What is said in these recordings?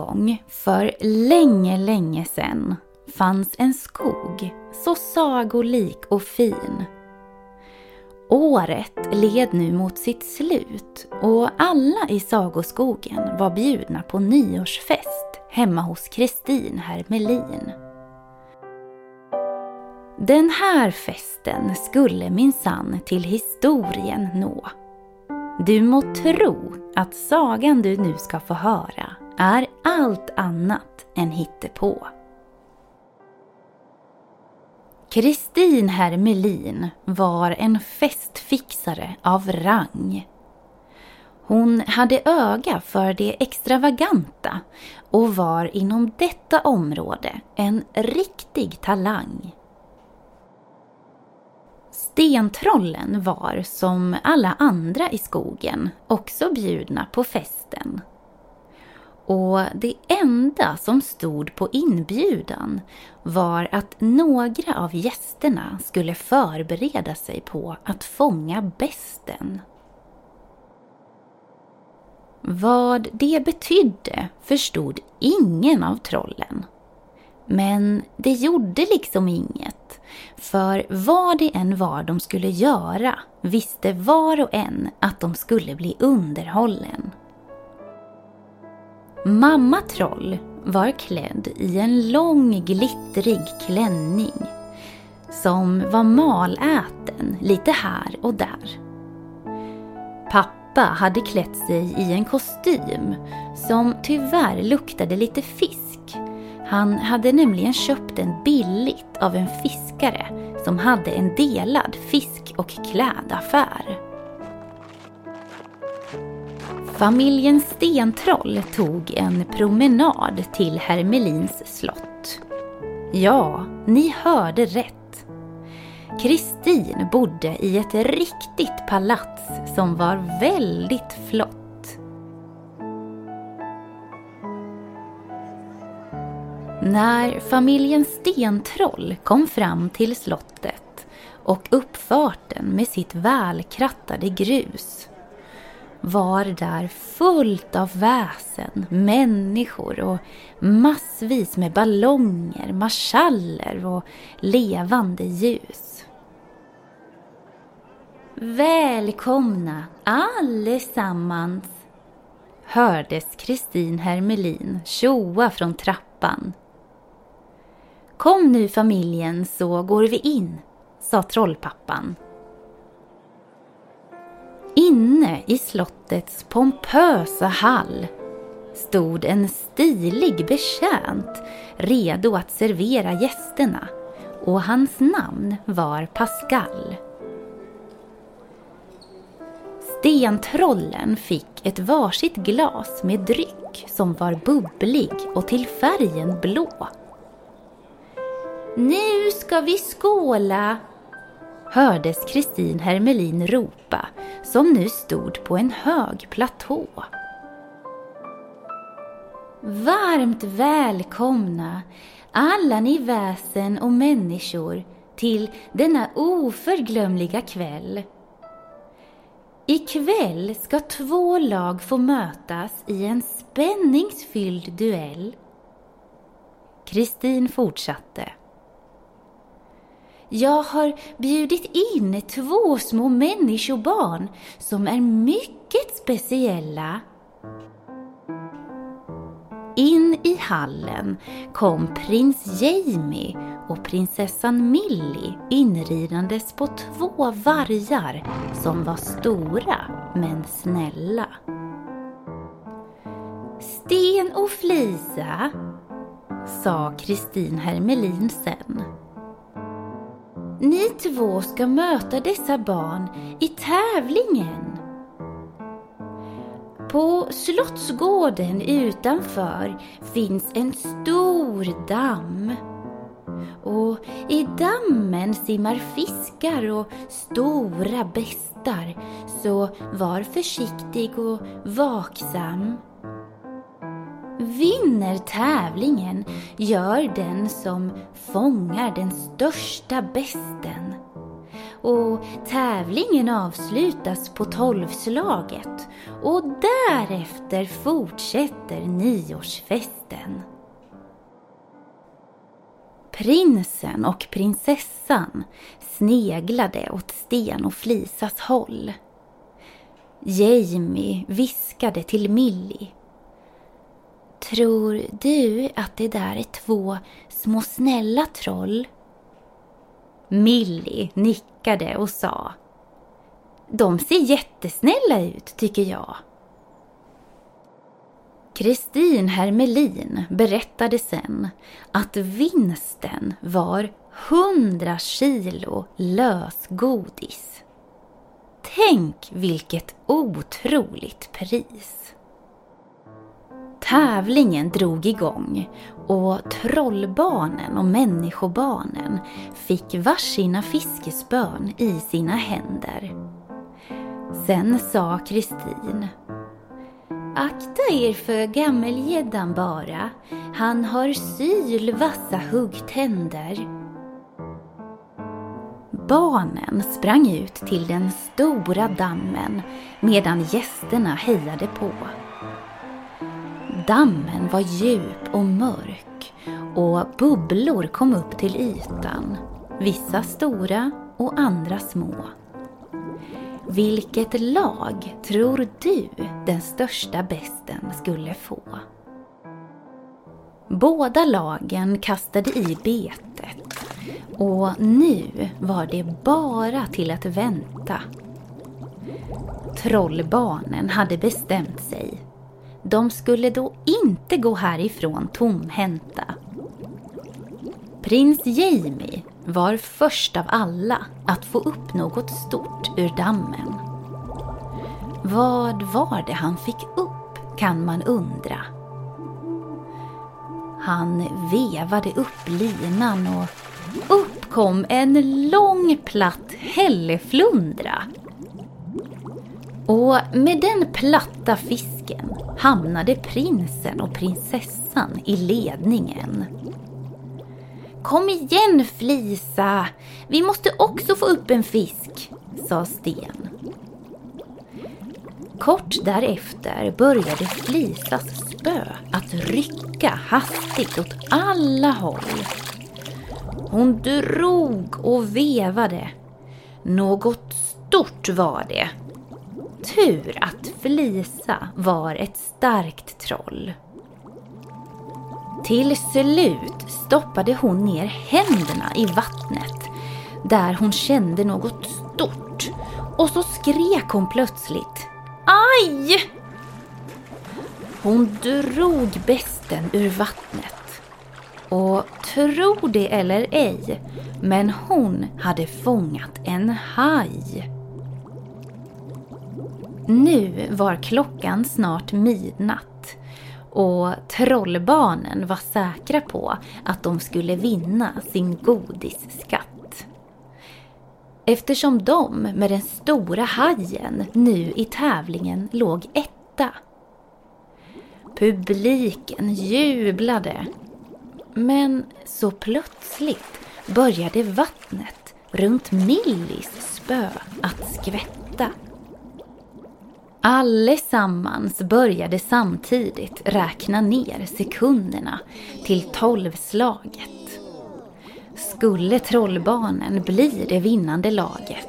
Gång, för länge, länge sedan, fanns en skog så sagolik och fin. Året led nu mot sitt slut och alla i sagoskogen var bjudna på nyårsfest hemma hos Kristin Hermelin. Den här festen skulle minsann till historien nå. Du må tro att sagan du nu ska få höra är allt annat än hittepå. Kristin Hermelin var en festfixare av rang. Hon hade öga för det extravaganta och var inom detta område en riktig talang. Stentrollen var som alla andra i skogen också bjudna på festen. Och det enda som stod på inbjudan var att några av gästerna skulle förbereda sig på att fånga besten. Vad det betydde förstod ingen av trollen. Men det gjorde liksom inget. För vad det än var de skulle göra visste var och en att de skulle bli underhållen. Mamma Troll var klädd i en lång glittrig klänning som var maläten lite här och där. Pappa hade klätt sig i en kostym som tyvärr luktade lite fisk. Han hade nämligen köpt den billigt av en fiskare som hade en delad fisk och klädaffär. Familjen Stentroll tog en promenad till Hermelins slott. Ja, ni hörde rätt. Kristin bodde i ett riktigt palats som var väldigt flott. När familjen Stentroll kom fram till slottet och uppfarten med sitt välkrattade grus var där fullt av väsen, människor och massvis med ballonger, marschaller och levande ljus. Välkomna allesammans! hördes Kristin Hermelin tjoa från trappan. Kom nu familjen så går vi in, sa trollpappan Inne i slottets pompösa hall stod en stilig betjänt redo att servera gästerna och hans namn var Pascal. Stentrollen fick ett varsitt glas med dryck som var bubblig och till färgen blå. Nu ska vi skåla, hördes Kristin Hermelin ropa som nu stod på en hög platå. Varmt välkomna alla ni väsen och människor till denna oförglömliga kväll. Ikväll ska två lag få mötas i en spänningsfylld duell. Kristin fortsatte. Jag har bjudit in två små människobarn som är mycket speciella. In i hallen kom prins Jamie och prinsessan Millie inridandes på två vargar som var stora men snälla. Sten och Flisa, sa Kristin Hermelin sen. Ni två ska möta dessa barn i tävlingen. På Slottsgården utanför finns en stor damm. Och i dammen simmar fiskar och stora bestar, så var försiktig och vaksam. Vinner tävlingen gör den som fångar den största besten. och tävlingen avslutas på tolvslaget och därefter fortsätter nyårsfesten. Prinsen och prinsessan sneglade åt Sten och Flisas håll. Jamie viskade till Millie. Tror du att det där är två små snälla troll? Millie nickade och sa. De ser jättesnälla ut tycker jag. Kristin Hermelin berättade sen att vinsten var 100 kilo lösgodis. Tänk vilket otroligt pris! Tävlingen drog igång och trollbarnen och människobarnen fick varsina fiskespön i sina händer. Sen sa Kristin Akta er för gammelgäddan bara. Han har sylvassa huggtänder. Barnen sprang ut till den stora dammen medan gästerna hejade på. Dammen var djup och mörk och bubblor kom upp till ytan. Vissa stora och andra små. Vilket lag tror du den största besten skulle få? Båda lagen kastade i betet och nu var det bara till att vänta. Trollbarnen hade bestämt sig. De skulle då inte gå härifrån tomhänta. Prins Jamie var först av alla att få upp något stort ur dammen. Vad var det han fick upp kan man undra. Han vevade upp linan och upp kom en lång platt hälleflundra. Och med den platta fisken hamnade prinsen och prinsessan i ledningen. Kom igen Flisa! Vi måste också få upp en fisk, sa Sten. Kort därefter började Flisas spö att rycka hastigt åt alla håll. Hon drog och vevade. Något stort var det. Tur att Flisa var ett starkt troll. Till slut stoppade hon ner händerna i vattnet där hon kände något stort och så skrek hon plötsligt Aj! Hon drog besten ur vattnet. Och tro det eller ej, men hon hade fångat en haj. Nu var klockan snart midnatt och trollbarnen var säkra på att de skulle vinna sin godisskatt. Eftersom de med den stora hajen nu i tävlingen låg etta. Publiken jublade. Men så plötsligt började vattnet runt Millis spö att skvätta. Allesammans började samtidigt räkna ner sekunderna till tolvslaget. Skulle trollbarnen bli det vinnande laget?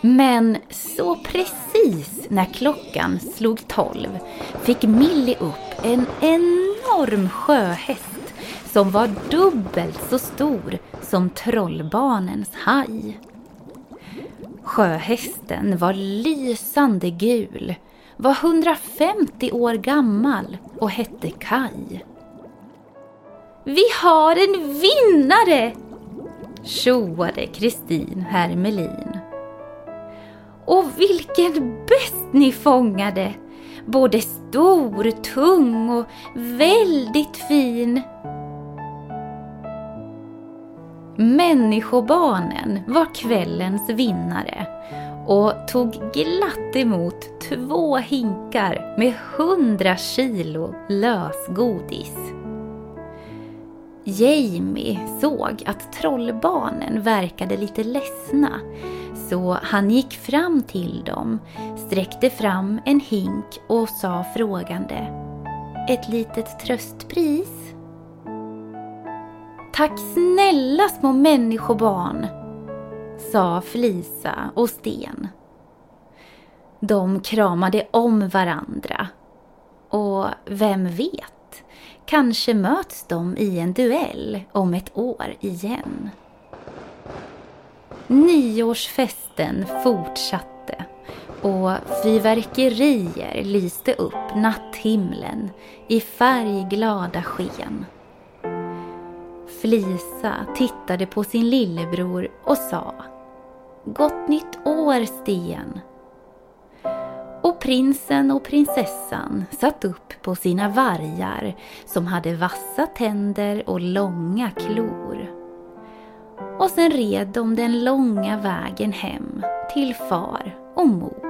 Men så precis när klockan slog tolv fick Millie upp en enorm sjöhäst som var dubbelt så stor som trollbarnens haj. Sjöhästen var lysande gul, var 150 år gammal och hette Kaj. Vi har en vinnare! tjoade Kristin Hermelin. Och vilken bäst ni fångade! Både stor, tung och väldigt fin. Människobarnen var kvällens vinnare och tog glatt emot två hinkar med hundra kilo lösgodis. Jamie såg att trollbarnen verkade lite ledsna så han gick fram till dem, sträckte fram en hink och sa frågande Ett litet tröstpris? Tack snälla små människobarn, sa Flisa och Sten. De kramade om varandra. Och vem vet, kanske möts de i en duell om ett år igen. Nyårsfesten fortsatte och fyrverkerier lyste upp natthimlen i färgglada sken. Flisa tittade på sin lillebror och sa Gott nytt år, Sten! Och prinsen och prinsessan satt upp på sina vargar som hade vassa tänder och långa klor. Och sen red de den långa vägen hem till far och mor.